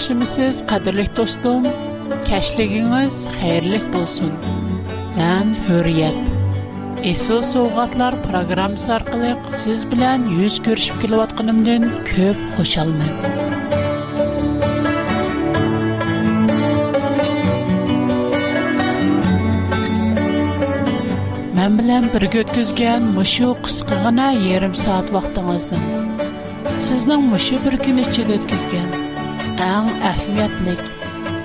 yaxshimisiz qadrli do'stim kashligingiz xayrli bo'lsin man hurriyat Esıl sovg'atlar programı arkalık siz bilan yuz ko'rishib kelayotganimdan ko'p xushalman Mən bilan birga o'tkazgan mışı qisqagina yarim soat vaqtingizni sizning mışı bir kun ichida o'tkazgan ən əhmiyyətlik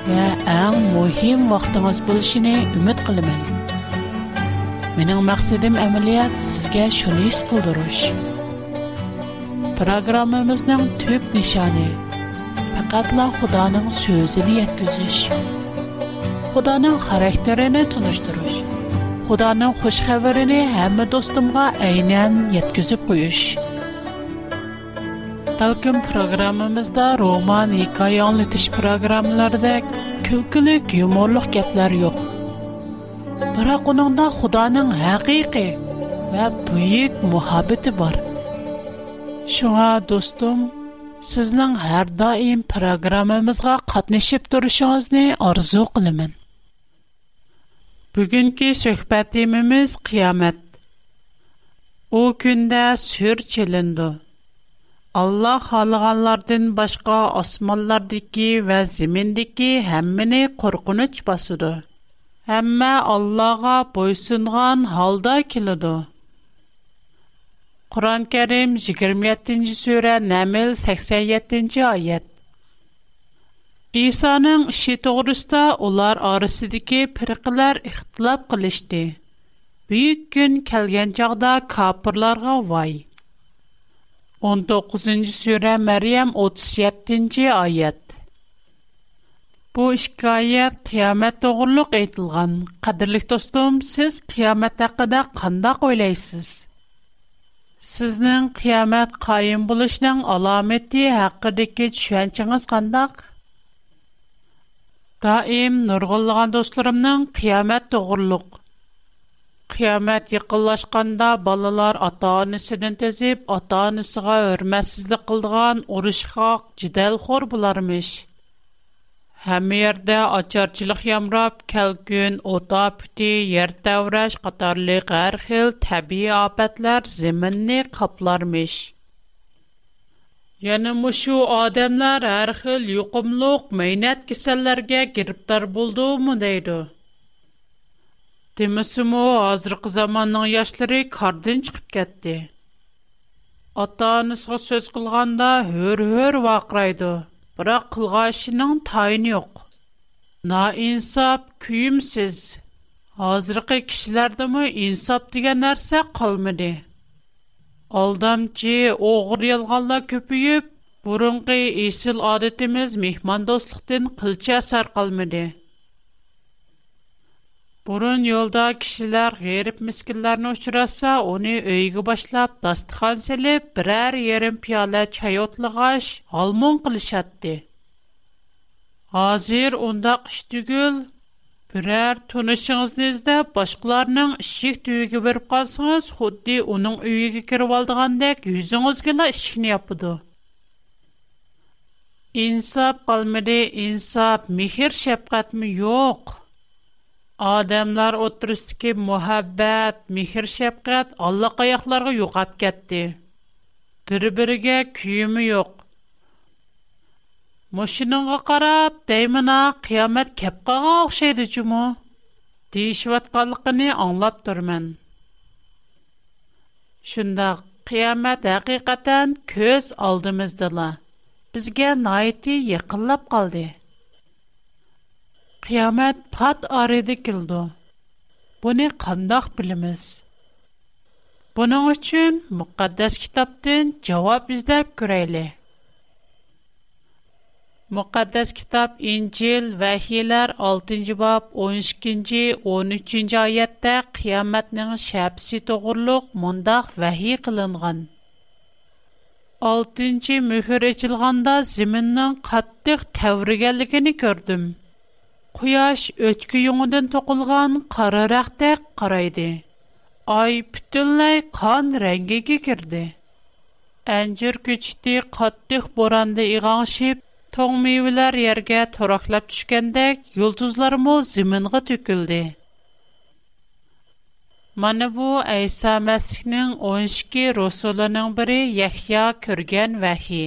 və ən mühim vaxtınız buluşunu ümid qılımın. Mənim məqsədim əməliyyət sizgə şunu iş qıldırış. Proqramımızın tüp nişanı Qatla Xudanın sözünü yetkizish. Xudanın xarakterini tunuşdurish. Xudanın xoş xəbərini həm dostumğa eynən yetkizib Talqin proqramımızda roman, hikoya anlatish proqramlaridek külkülük, yumorluq gaplar yo'q. Biroq uningda Xudoning haqiqiy va buyuk muhabbati bor. Shunga do'stim, sizning har doim proqramimizga qatnashib turishingizni orzu qilaman. Bugungi suhbatimiz qiyomat. U kunda sur chilindi. Allah xalığanlardan başqa osmanlardakı və zimindəki həmmini qorxunç basıdı. Həmmə Allah'a boysunğan halda kilidu. Quran-Kərim 27-ci surə Nəml 87-ci ayət. İsa'nın işi doğrusta ular arasındakı firqələr ixtilaf qilishdi. Büyük gün kəlgən çağda kafirlərə vay. 19-чы сүре Мәрйәм 37-нче аят. Бу искайәт киямет турылык әйтілган, кадерлек достам, сез киямет хакында кандай ойлайсыз? Сезнең киямет каим булышының аламәттәре хакындагы шунчагыз кандай? Даим нурлыган достарымның киямет турылык Qiyamət yaxınlaşanda balalar ata-anasından təzib, ata-anasına hörmətsizlik qıldığan uruşxaq, cidalxor bularmış. Həm yerdə açarçılıq yamrab, kəlgün, ota püti, yer təvrəş, qatarlı hər xil təbii apətlər zeminni qaplarmış. Yəni məşu adamlar hər xil yuqumluq, meynət kisəllərgə giriptar Демесімо, азырқы заманның яшлары кардын чықып кәтті. ата сөз қылғанда өр-өр вақырайды, бірақ қылға ішінің тайын ең. На инсап күйімсіз. Азырқы кішілерді мұ инсап деген әрсе қалмыды. Алдамчы оғыр елғалда көпіп, бұрынғы есіл адетіміз мехман достықтың қылча сар қалмыды. Бұрын йолда кішілер ғеріп мүскілерін ұшыраса, оны өйгі башлап, дастыхан селіп, бірәр ерім пиала чай алмон қылышатты. Азир ондақ үштігіл, бірәр тұнышыңызды іздеп, башқыларының ішек түйігі беріп қалсыңыз, худди оның өйгі керіп алдығандек, үзіңіз кілі ішкіне Инсап қалмады, инсап, мехер шапқатмы? Йоқ. Адамлар отырыстыки мухаббат, михир шапкат Алла каякларга юкап кетти. бир бириге күйүмү жок. Мошинага карап, дайыма кыямат кеп калган окшойду жумо? Дейишип аңлап турман. Шунда кыямат акыйкатан көз алдымыздыла. Бизге найти якынлап калды. qiyomat pat aridi kildi. Buni qandaq bilimiz? Buning uchun muqaddas kitobdan javob izlab ko'raylik. Muqaddas kitab İncil Vəhiylər 6-cı bab 12-ci 13-cü ayətdə qiyamətin şəbsi toğruluq mundaq vəhi qılınğan. 6-cı möhür açılğanda zəminin qatlıq təvrigənligini gördüm. Куяш өчкү юңыдан тукылган, карарақ тәк караydı. Ай бүтәнлай قон રંગегә кирдэ. Эндер кıçти каттых боранда игаңшып, тоңмевиләр ярга торохлаб төшкәндәк, юлтызлар мо җиминга төкөлде. Мәнбу әһса мәскнең 12 русулының бере и Яхья кёргән ваҳи.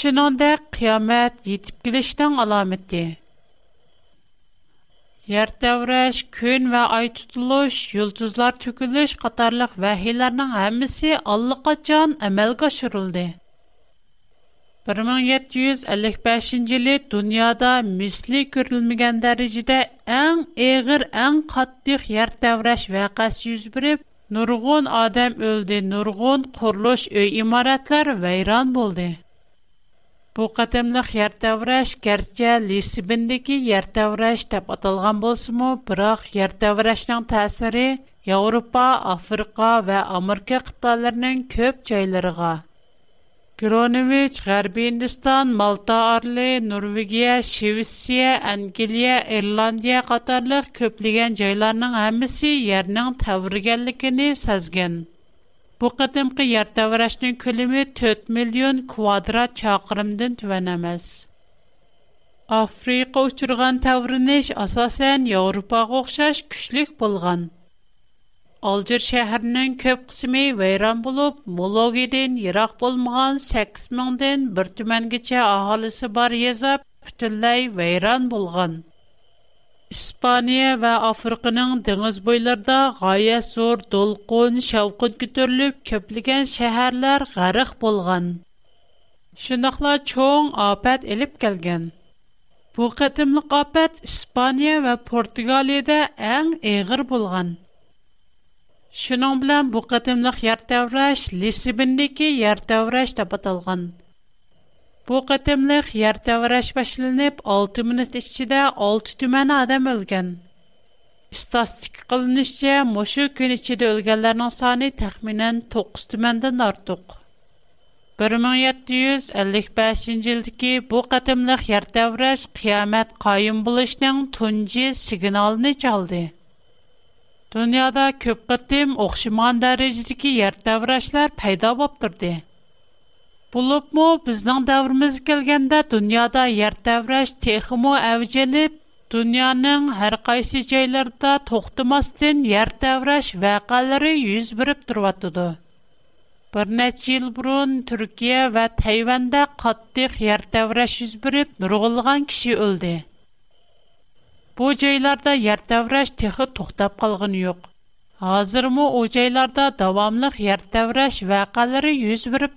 Шинондә қиямат җитәп килештән аламەتی. Yer təvrəş, gün və ay tutuluş, yıldızlar tökülüş qatarlıq vəhiylərinin hamısı allaqaçan əməlgə aşırıldı. 1755 yılı dünyada misli görülməyən dərəcədə ən əğir, ən qatlıq yer təvrəş vəqəsi yüz verib, nurgun adam öldü, nurgun quruluş, öy imarətlər vəyran boldu. Бу қатымлық ертавраш кәртчә Лисибіндегі ертавраш деп аталған болсыму, бірақ ертаврашның тәсірі Европа, Африка ва Америка қытталарының көп жайларыға. Гронович, Гарби Индистан, Малта Арли, Норвегия, Шевисия, Ангелия, Ирландия қатарлық көплеген жайларының әмісі ернің тәвіргенлікіні сәзген. Bu qatımqı yer təvrəşinin külümü 4 milyon kvadrat çakırımdın tüvən əməz. Afrika uçurğan təvriniş asasən Avropağa oxşaş küçlük bulğan. Alcir şəhərinin köp qismi vəyran bulub, Mulogidin yıraq bulmağan 8 mindən bir tüməngiçə ahalisi bar yezab, bütünləy vəyran bulğan. Испания və Afrikanın dəniz boylarında qaya sor dolqun şavqın kütürülüb köplügən şəhərlər qarıq bolğan. Şunaqla çoğun apət elib gəlgən. Bu qətimli qapət İspaniya və Portugaliyada ən eğir bolğan. Şunun bilən bu qətimli yer təvrəş Lisibindəki Bu qatimliq yer tevreş başlanıp 6 minut içinde 6 tümen adam ölgen. İstatistik kılınışça moşu gün içinde ölgenlerin sani tahminen 9 tümenden artıq. 1755 yildagi bu qatimliq yer davrash qiyomat qoyim bo'lishning tunji signalini chaldi dunyoda ko'p qatim o'xshiman darajadagi yer davrashlar paydo bo'lib Булыпмы біздің дәуіріміз келгенде дүнияда ер тәврәш техимо әвжеліп, Dünyanın hər qaysı жайларда toxtamasdan yer təvrəş vəqələri yüz verib Bir neçə il burun Türkiyə və Tayvanda qatdıq yer təvrəş yüz verib нұрғылған kişi өлді. Bu жайларда yer texi toxtab qalğın yox. о жайларда davamlıq yer təvrəş vəqələri yüz verib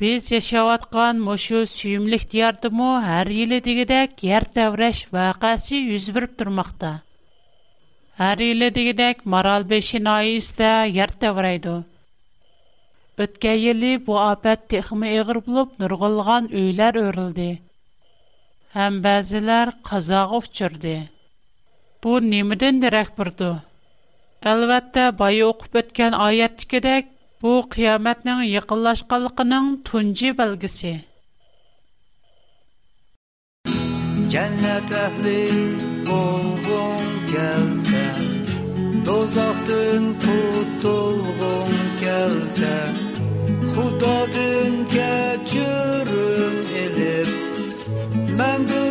Biz yaşayotgan moşu süyümlük diyardımı her yili digidek yer devreş vakası yüz birip durmakta. Her yili digidek Maral Beşi nayiste yer devreydi. Ötken yili bu afet texmi eğir bulup nurgulgan öyler örüldü. Hem bazılar kazağı uçurdu. Bu nimiden direk burdu. Elbette bayı okup etken ayettikidek Bu qiyomatning yaqinlashganligining tunji belgisi. Jannat ahli bo'lgung kelsa, dozoqdan qutulgung kelsa, Xudodan kechirim elib, mangu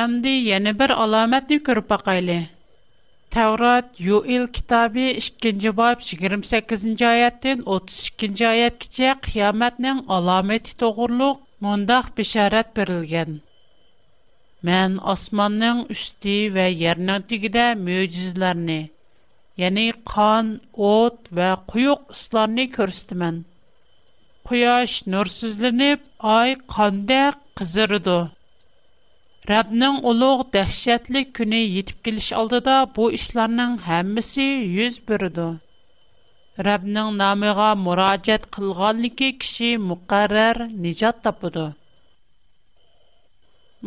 Әмді яны бір аламәтні көріп бақайлы. Тәурат Юил китабы 2-ci баб 28-ci аяттен 32-ci аят кіче қияметнің аламәті тоғырлық мұндақ бишарат берілген. Мен османның үсті вә ернің тігіде мөйізлеріні, қан, от вә Құяш нұрсызлініп, ай қандақ қызырыды. Rəbbnin uluq dəhşətli günü yetib geliş aldıda bu işlərin hamısı yüz bürüdü. Rəbbnin namına müraciət qılğanlıqı kişi müqərrər nicat tapıdı.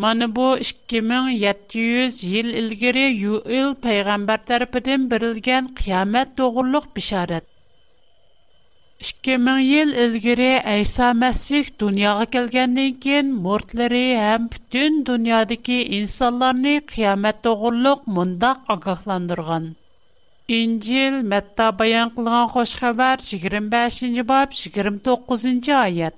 Mana bu 2700 yil ilgari Yuil peyğəmbər tərəfindən berilən qiyamət doğruluq bişarət. 2000 مىڭ يىل ئىلگىرى ئەيسا مەسىھ دۇنياغا كەلگەندىن كېيىن مۇرىتلىرى ھەم پۈتۈن دۇنيادىكى ئىنسانلارنى قىيامەت توغرۇلۇق مۇنداق ئاگاھلاندۇرغان ئىنجىل مەتتا بايان قىلغان خۇش خەۋەر يىگىرمە بەشىنچى باب يىگىرمە توققۇزىنچى ئايەت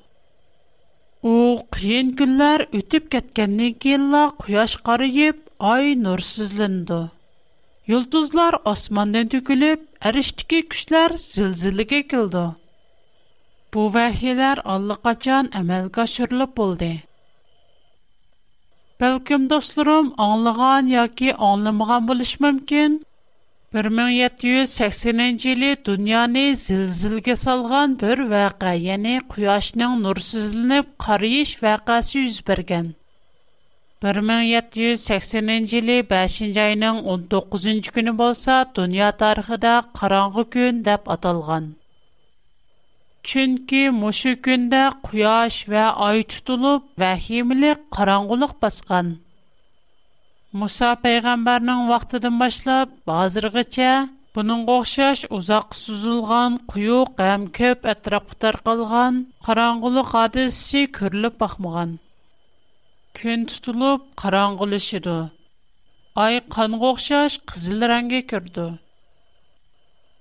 ئۇ قىيىن كۈنلەر ئۆتۈپ كەتكەندىن كېيىنلا قۇياش قارىيىپ ئاي نۇرسىزلىنىدۇ يۇلتۇزلار ئاسماندىن تۆكۈلۈپ ئەرشتىكى كۈچلەر زىلزىلىگە كېلىدۇ Бу вэхилар аллыга чан амэлга шүрліп болды. Бэлкім, достурум, аңлыған, яки аңлымған болыш мэмкін, 1780-нен жили дуняни зил-зилге салған бір вэға, яни, куяшның нурсізіліп, қарийш вэғаси 1780-нен 5 бәшінж айның 19-жынч күні болса, дуня тархыда қаранғы күн деп Күн ке мәшкәндә куяш вә ай тулып, вә химле караңгылык башкан. Муса паягамбарының вакытыдан башлап, хәзергечә буның гохшаш узак сузылган, кую, гәм-көп атрап таркылган караңгылык хадисә күрлип бакмаган. Күн тулып, караңгылыш Ай каңга гохшаш кызыл рангә кирдү.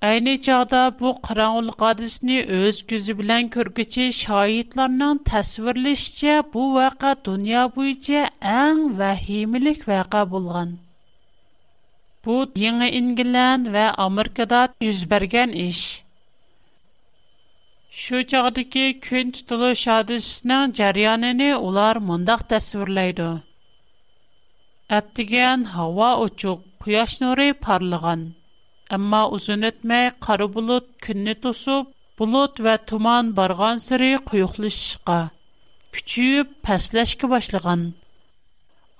Әйні чағда бұ қыраңғылық адысыны өз көзі білән көргіче шайитларның тәсвірлішче бұ вәқа дүния бойынша әң вәхимілік вәқа болған. Бұ еңі Ингілән вә Америкада жүзберген іш. Şu çağdaki kün tutuluş hadisinin cəryanını ular mındaq təsvirləydi. Əbdigən hava uçuq, quyaş nuri parlıqan. Әмма узун өтмәй қара булут күнне тосып, булут ва туман барган сыры куюклышышка, күчүп пәсләшкә башлаган.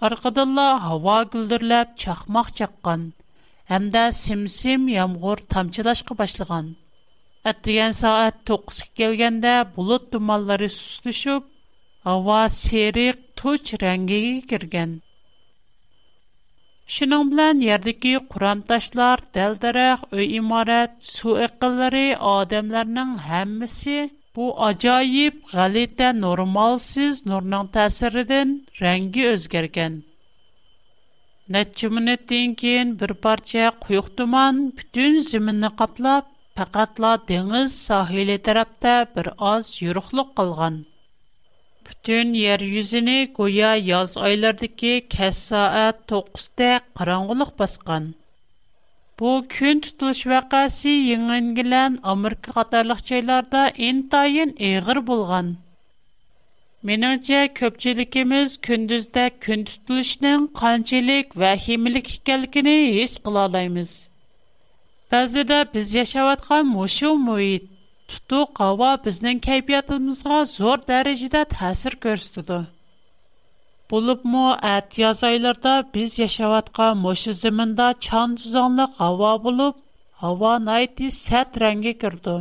Аркаданла һава гүлдерләп чакмак чаккан hamda simsim yomg'ir tomchilashga boshlagan atdigan soat to'qqizga kelganda bulut dumanlari suslashib havo seriq tuch rangiga kirgan Шуның белән ярдәки курамташлар, дәл-дарак, өй имарат, су иккилләре, адамларның һәммәсе bu ajoyib g'alita normalsiz nurning ta'siridan rangi o'zgargan necha minutdan keyin bir parcha quyuq tuman butun zaminni qoplab faqatla dengiz sohili tarafda bir oz yuruqliq qolgan Бүтін ер юзіні гоя яз айлардығы кәс саат 9-də қараңғылық басқан. Bu күн tutuluş vəqəsi Yeni İngilən, Amerika qatarlıq çaylarda entayin eğir болған. Меніңше көпчілікіміз күндізді күн tutuluşның қанчілік vəhimilik ikənligini his qıla Bəzida biz yaşayotgan mushu muhit Tutuq hava bizning kayfiyatimizga zo'r dərəcədə təsir göstərdi. Bulubmu ət yaz aylarda biz yaşayotgan moşu zəmində çan tuzanlıq hava bulub, hava nayti sət rəngi kirdi.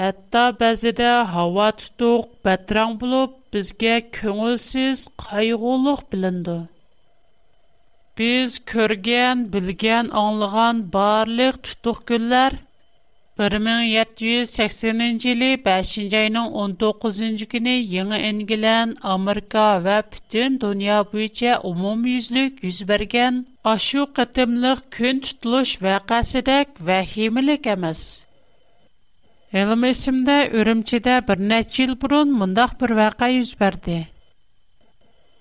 Hətta bəzidə hava tutuq, bətrang bulub, bizgə köngülsüz, qayğuluq bilindi. Biz körgən, bilgən, anlığan barlıq tutuq günlər 1780-ci 5-ci 19-ci günü yeni engilən Amerika və bütün dünya büyücə umum yüzlük yüz bərgən aşu qıtımlıq kün tutuluş və qəsidək və himilik əməz. Elim bir nəçil yıl burun mındaq bir vəqə yüz bərdi.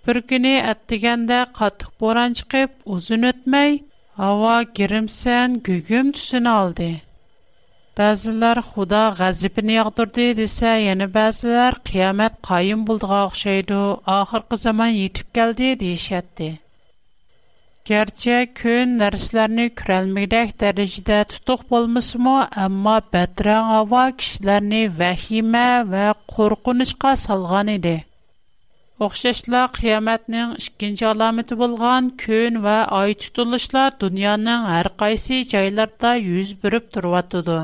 Bir günü ətdigəndə qatıq boran çıxıb uzun ötməy, hava girimsən, gügüm tüsünü aldı. Bəziləri Xuda ғəzibini yağdırdı desə, yəni bəziləri qiyamət qayım bulduğa oxşaydı, axırqı zaman yetib gəldi deyişətdi. Gerçi kün nərslərini kürəlməkdək dərəcədə tutuq bolmasımı, amma bətrən hava kişilərini vəhimə və qorqunuşqa salğan idi. Oxşashla qiyomatning ikkinchi alomati bo'lgan kun va oy tutilishlar dunyoning har qaysi joylarida yuz berib turyotidi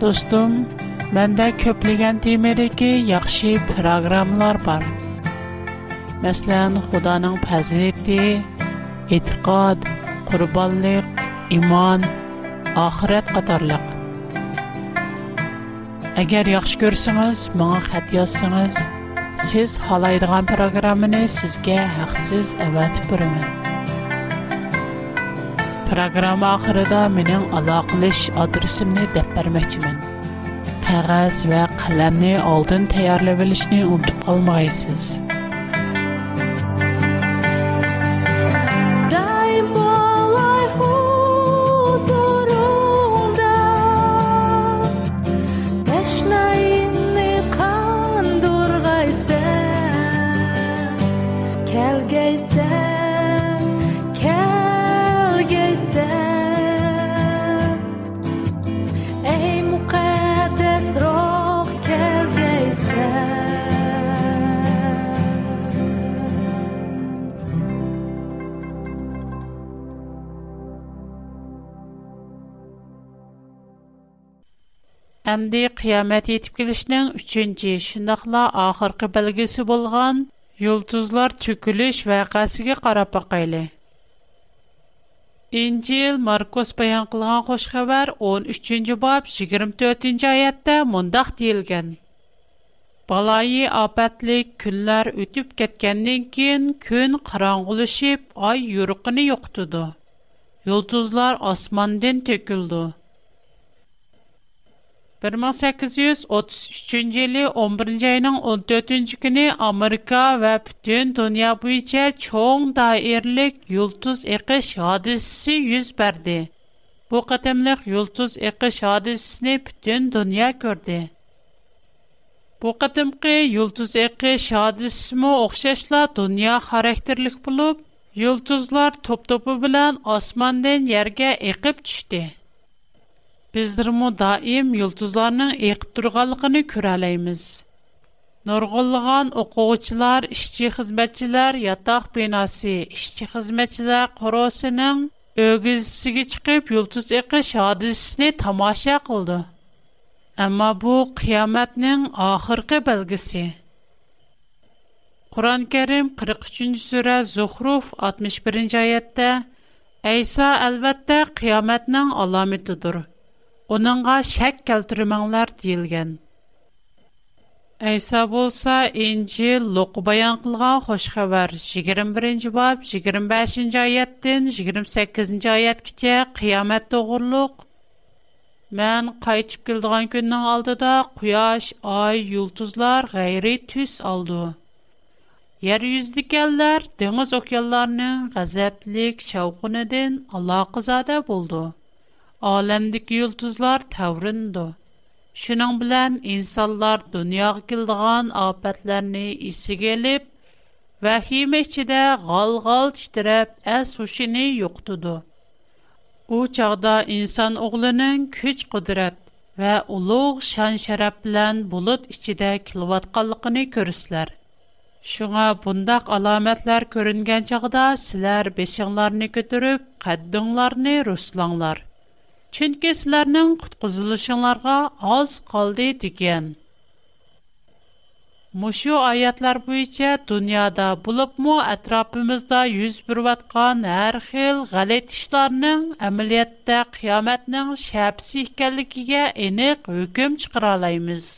Достум, бэнда көплиген деймеде ки Яхши программлар бар Мәслен, худанан пәзелетті Итргад, курубаллик, иман, ахират қатарлык Агер яхш көрсіңіз, маңа хад яссіңіз Сіз халайдыған программны сізге хақсиз әвәт Proqram axırında mənim əlaqələş adresimni dəb verməkçimin. Қағаз və qələmni aldın tayarlayıb bilishni unutub qalmayısınız. endi qiyomat yetib kelishining uchinchi shundoqla oxirgi belgisi bo'lgan yulduzlar cho'kilish vaqasiga qarab boqayli injil markus bayon qilgan xush xabar o'n uchinchi bob yigirma to'rtinchi oyatda mundoq deyilgan baloyi obatlik kunlar o'tib ketgandan keyin kun qorong'ulashib oy yurug'ini yo'qitdi yulduzlar osmondan to'kildi 1833 yılı 11. ayının 14. günü Amerika Америка bütün dünya bu içe çoğun dairlik yıldız ekiş hadisesi yüz verdi. Bu kademlik yıldız ekiş hadisesini bütün dünya gördü. Bu kademki yıldız ekiş hadisesi mi okşaşla dünya karakterlik bulup, топ top topu bilen asmandan yerge ekip bizdirmu daim yulduzlarning eqib turganligini ko'ralaymiz nurg'unlig'an o'quvchilar ishchi xizmatchilar yotoq binosi ishchi xizmatchilar qorosining o'gizisiga chiqib yulduz eqish hodisasini tomosha qildi ammo bu qiyomatning oxirgi belgisi qur'oni karim 43 sura zuhruf 61 oyatda ayso albatta qiyomatning alomatidir оныңғ шәк кәлтүрмәңләр дейілген. Әйса болса, инжи лұқы баян қылған қошқа бар. 21-ні бап, 25-ні айеттін, 28-ні айет кіте қиямет тұғырлық. Мән қайтып келдіған күннің алды құяш, ай, үлтізлар ғайры түс алды. Ер үздік әлдер, дүңіз оқиаларының ғазәплік шауқын әдін Аллах болды. Aləmdəki yıldızlar təvrindu. Şunun bilən insanlar dünyaya kildiğan afətlərini isiga elib, vəhimə içində gal-gal titrəb əs-huşini yoxdudu. O çağda insan oğlunun güc qudrat və uluq şan-şərəf bilən bulut içində kilvatqanlığını görürsüzlər. Шуңа бундак аламәтләр күренгән чагда силәр бешиңләрне көтүрүп, каддыңларны руслаңлар. chunki sizlarning qutqizilishinglarga oz qoldi degan mushu oyatlar bo'yicha dunyoda bo'libmi atrofimizda yuz berayotgan har xil g'alat ishlarning amaliyotda qiyomatning shapsi ekanligiga aniq hukm chiqara olamiz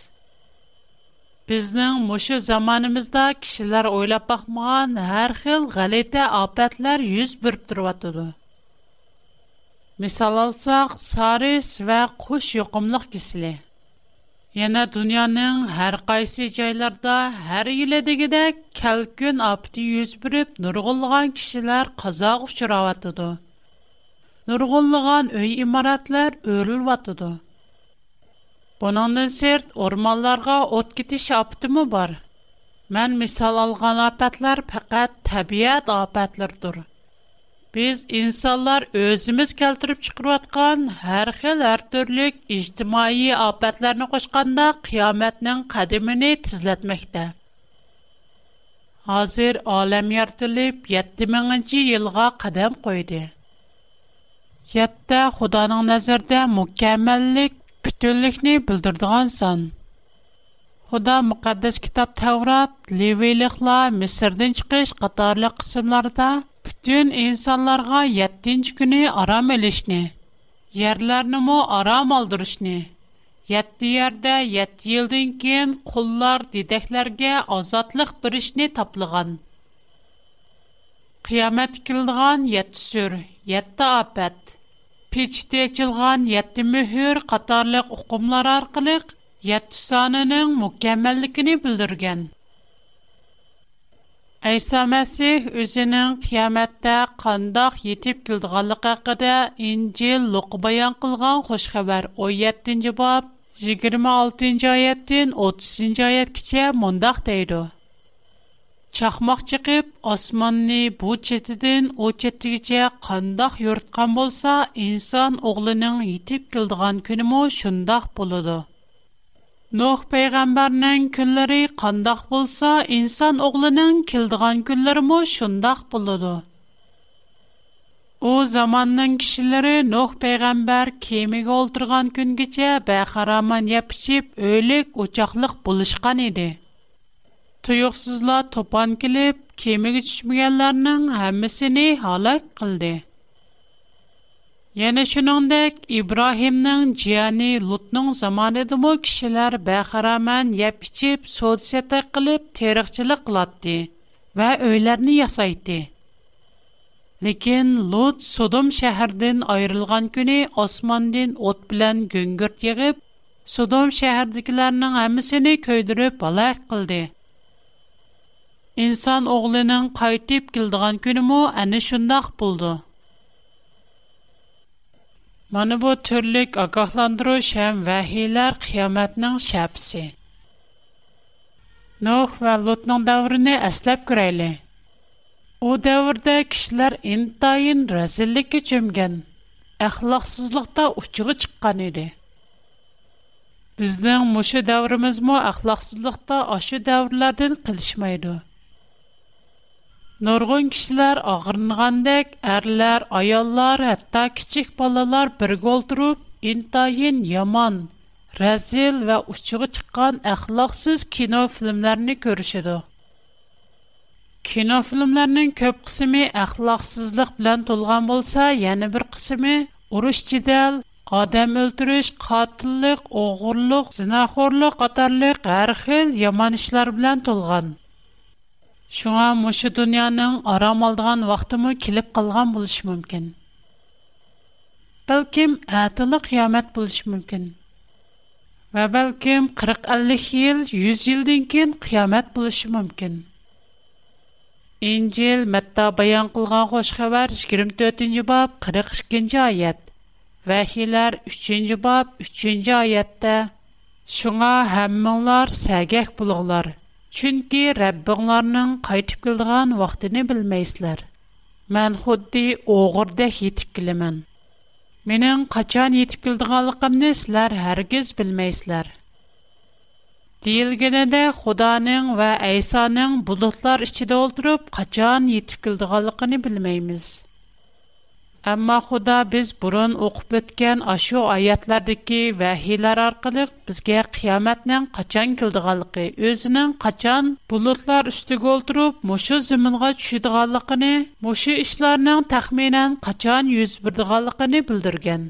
Bizning mushu zamonimizda kishilar o'ylab baxmagan har xil g'alita ofatlar yuz berib turyotidi. Мисал алсак, сарис ва куш йокымлык кисле. Яна дөньяның һәр кайсы җайларда һәр еле дигәдә калкын апты йөз бүреп нургынлыгын кишләр казак учрап үй имаратлар өрелеп атыды. Бунандан серт урманларга ут китеш аптымы бар? Мен мисал алган апатлар фақат табиат апатлардыр insanlar инсандар өзмиз кәлтәриб чыкырып яткан һәрхиләр төрлек иҗтимаи апатларны кошканда kıяматның қадимын тизләтмәктә. Әзер әлем йортылып 7000нче елга кадам koyды. Хәтта Худаның назарында mükәммәллик, бүтәнлекне белдердиган сан. Худа мөхәддәс китап таврат, Левиликлар, Мисрден чыгыш катарлы Дүн инсанларга 7-нче көне арам элешне, ярларны мо арам алдырышны. 7 ярдә 7 елдан кин куллар дидәкләргә азатлык биришне таплыган. Кыямат килдиган 7 сүр, 7 апат. Печте чылган 7 мөһер катарлык укымлар аркылы 7 санының мөкәммәллекене билдергән. Әйса Мәсих үзенең қияметтә қандақ етип келдіғалық әқіде инжел лұқы баян қылған 17 бап, 26-ні 30-ні айет кіче мұндақ дейді. Чақмақ чықып, османны бұ четіден о четтігіче қандақ юртқан болса, инсан оғлының етип келдіған күнімі шындақ болыды. Nuh peygamberinin külleri kandak bulsa, insan oğlunun kildiğen külleri mu şundak buludu. O zamanın kişileri Nuh peygamber kemik oldurgan gün gece bəxaraman yapışıp, öylük uçaklık buluşkan idi. Tuyuksuzla topan kilip, kemik içmeyenlerinin hemisini halak kıldı. Яны шынандык, Ибрахимның джияни Лутның заманиды му кишилар байхараман япичип Содисетта қилип терихчылы қиладди ва өйлерни ясайдди. Лекин Лут Содом шахардин айрылған күни Османдин отбилан генгүрд ягиб Содом шахардикіларның амисини көйдіріп ала әк қилди. Инсан оғлының қайтип кілдіған күни му ани шындах Mana bu türlük agahlandırış həm vəhiylər qiyamətinin şəbsi. Nuh və Lutnun dövrünü əsləb görəyli. O dövrdə kişilər intayın rəzillikə cümgən, əxlaqsızlıqda uçuğu çıqqan idi. Bizdən muşu dövrümüz mu əxlaqsızlıqda aşı dövrlərdən qilişməydi. Nurgun kişilər ağırınğandək, ərlər, ayollar, hətta kiçik balalar birgə oturub, intayin yaman, rəzil və uçuğu çıxan əxlaqsız kino filmlərini görüşüdü. Kino filmlərinin köp qismi əxlaqsızlıq bilan tolğan bolsa, yəni bir qismi uruş cidəl, odam o'ldirish qotillik o'g'irlik zinaxo'rlik qatorliq har xil yomon ishlar bilan to'lgan Шуңа мошы дөньяның арам алдыган вақтымы килеп калган булыш мөмкин. Бәлким әтәле қиямат булыш мөмкин. Ва бәлким 40-50 ел, 100 елдан кин қиямат булыш мөмкин. Инҗил Матта баян кылган хош хәбәр 24-нче бап, 42-нче аят. Вахиләр 3-нче бап, 3-нче аятта: "Шуңа һәммәңләр сәгәк булыгызлар, Чөнки Рәббиңларның кайтып килгән вакытын белмәйсезләр. Мен худди огырдәк йетип киләмен. Менің қачан етіп келдіғалықымны сілер әргіз білмейсілер. Дейілгенеде Худаның ва Әйсаның булутлар ішіде олдырып, қачан етіп келдіғалықыны білмейміз. Әмма Худа без бурын оқып өткән ашу аятлардагы вәхиләр аркылы безгә қияматның качан килдиганлыгы, өзенең качан булутлар үстигә олтырып, мошы зиминга төшидиганлыгын, мошы эшләрнең тахминан качан йөз бирдиганлыгын белдергән.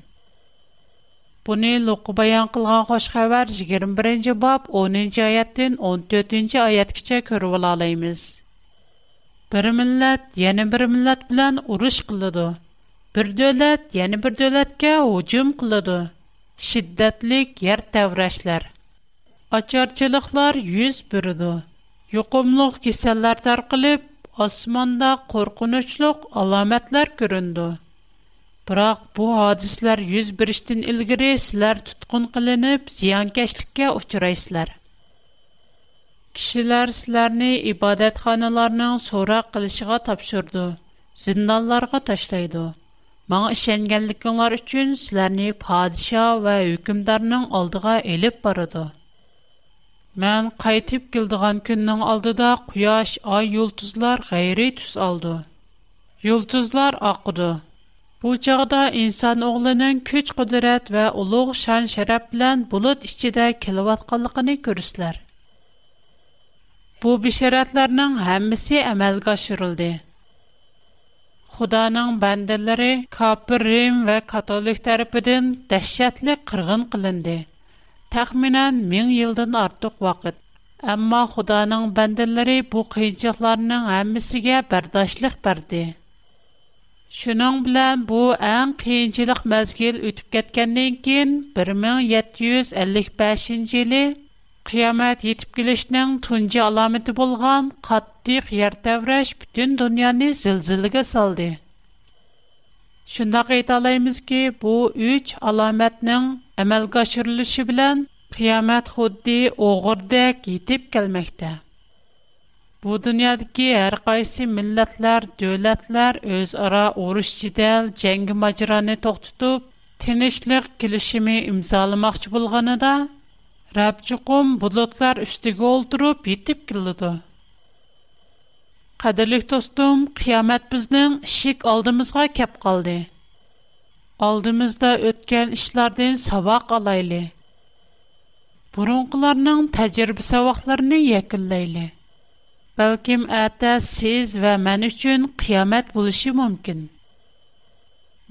Буны Луку баян кылган хош хәбәр 21-нче бап 10-нче аяттан 14-нче аяткача күреп ала алабыз. Бер милләт, яны бер милләт белән урыш кылды. bir dövlət yəni bir dövlətə hücum qıldı. Şiddətlik yer təvrəşlər, açarçılıqlar yüz bürüdü. Yuqumluq kisəllər tarqılıb, osmonda qo'rqinchliq alomatlar ko'rindi biroq bu hodislar yuz berishdan ilgari sizlar tutqun qilinib ziyonkashlikka uchraysizlar kishilar sizlarni ibodatxonalarning so'roq qilishiga topshirdi zindonlarga tashlaydi Маңа ишенгәнлекләр өчен сезләрне падиша ва хөкемдарның алдыга элеп барыды. Мен кайтып килдегән көннең алдыда куяш, ай, йолдызлар гайри түс алды. Йолдызлар акыды. Бу чагда инсан оглының күч кудрат ва улуг шан шарап белән булыт ичидә килеп атканлыгын күрәсезләр. Бу бишаратларның һәммәсе әмәлгә ашырылды. Худаның бәндәләре Капыр Рим ва католик тарафыдан дәһшәтле кыргын кылынды. Тәхминән 1000 елдан артык вакыт. Әмма Худаның бәндәләре бу кыйынчылыкларның һәммәсенә бердәшлек берде. Шуның белән бу әм кыйынчылык мәзгил үтеп кеткәннән кин 1755 елы Qiyamet yetip gelişinin tuncu alameti bulgan kattik yer tevreş bütün dünyanı zilzilige saldı. Şundaq aytalaymiz ki, bu üç alametnin əməlgə aşırılışı bilən qiyamət xuddi oğurdək yetib gəlməkdə. Bu dünyadakı hər qaysi millətlər, dövlətlər öz ara oruş cidəl, cəngi macranı toxtutub, tinişlik kilişimi imzalamaqçı bulğanıda, Рабчуқом бұлытлар үштігі олдырып, етіп келіді. Қадырлық достым, қиямет біздің шик алдымызға кеп қалды. Алдымызда өткен ішлерден сабақ алайлы. Бұрынғыларының тәжірбі сабақларыны екілдейлі. Бәлкім әтә сіз вә мән үшін қиямет бұлышы мүмкін.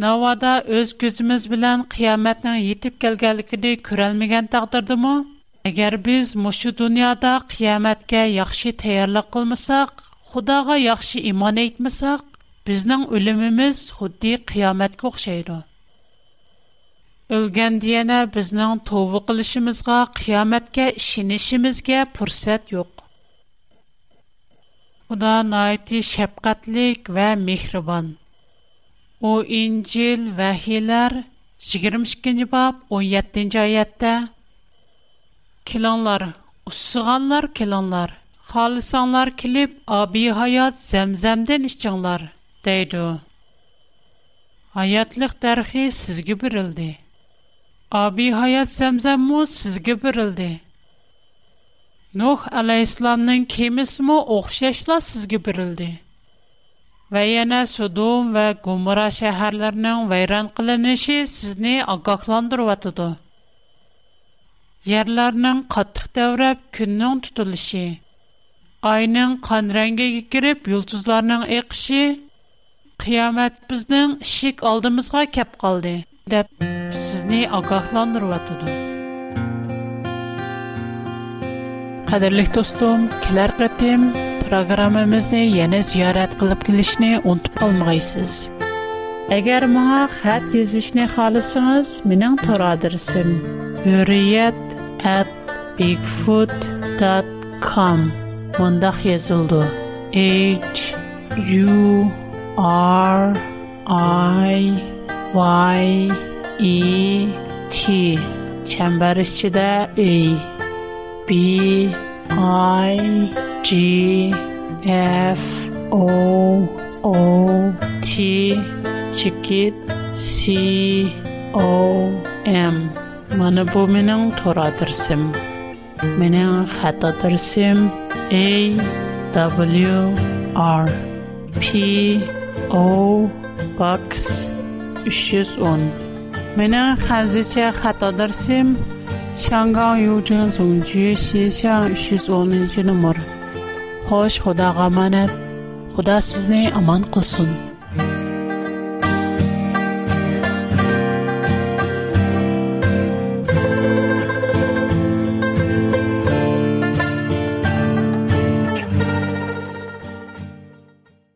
Навада өз көзіміз білән қияметнің етіп келгәлікіні көрәлмеген тақтырды мұ? agar biz мошы dunyoda qiyomatga yaxshi tayyorlik qilmasak xudoga yaxshi iymon әйтмәсәк, bizning o'limimiz xuddi qiyomatga o'xshaydi Өлгәндә яна безнең тәвбе кылышыбызга, қиямәткә ишенишебезгә фурсат юк. Худа найти шәфкатьлек ва мехрибан. У Инҗил вәһиләр 22-нче баб 17-нче аятта kelanlar, sığanlar, kelanlar, xalisanlar kilip abi hayat Zemzemden iççanlar deydi. Hayatlıq tərxi sizgə bürildi. Abi hayat Zemzem mo sizgə bürildi. Nog Aleislanndan kimis mo oqşeşlə sizgə bürildi. Və yana Sodom və Gomra şəhərlərinin vərən qılınışı sizni ağaqlandırırdı. Ярларның каттык дәврап, көннән түтүлеше, айның قан рәнгәге кирип, ялтызларның эқише, қиямат безнең ишек алдымызга кап алды, дип сезне агахландырып ятыды. Гадерлек тостым, килергә тәм программамезне яңас ярат кылып килишне үтүп калмыйгыз. Әгәр моңа хәтбезне халысыгыз, at bigfoot.com mundaq yazıldı. H U R I Y E T çember içinde A B I G F O O T çikit C O M من بو منن تورا درسم منن خطا درسم A W R P O Box 310 منن خانزیش خطا درسم شانگان یو جن زونجی شیشا 310 نمبر خوش خدا غمانت خدا سزنی امان قسون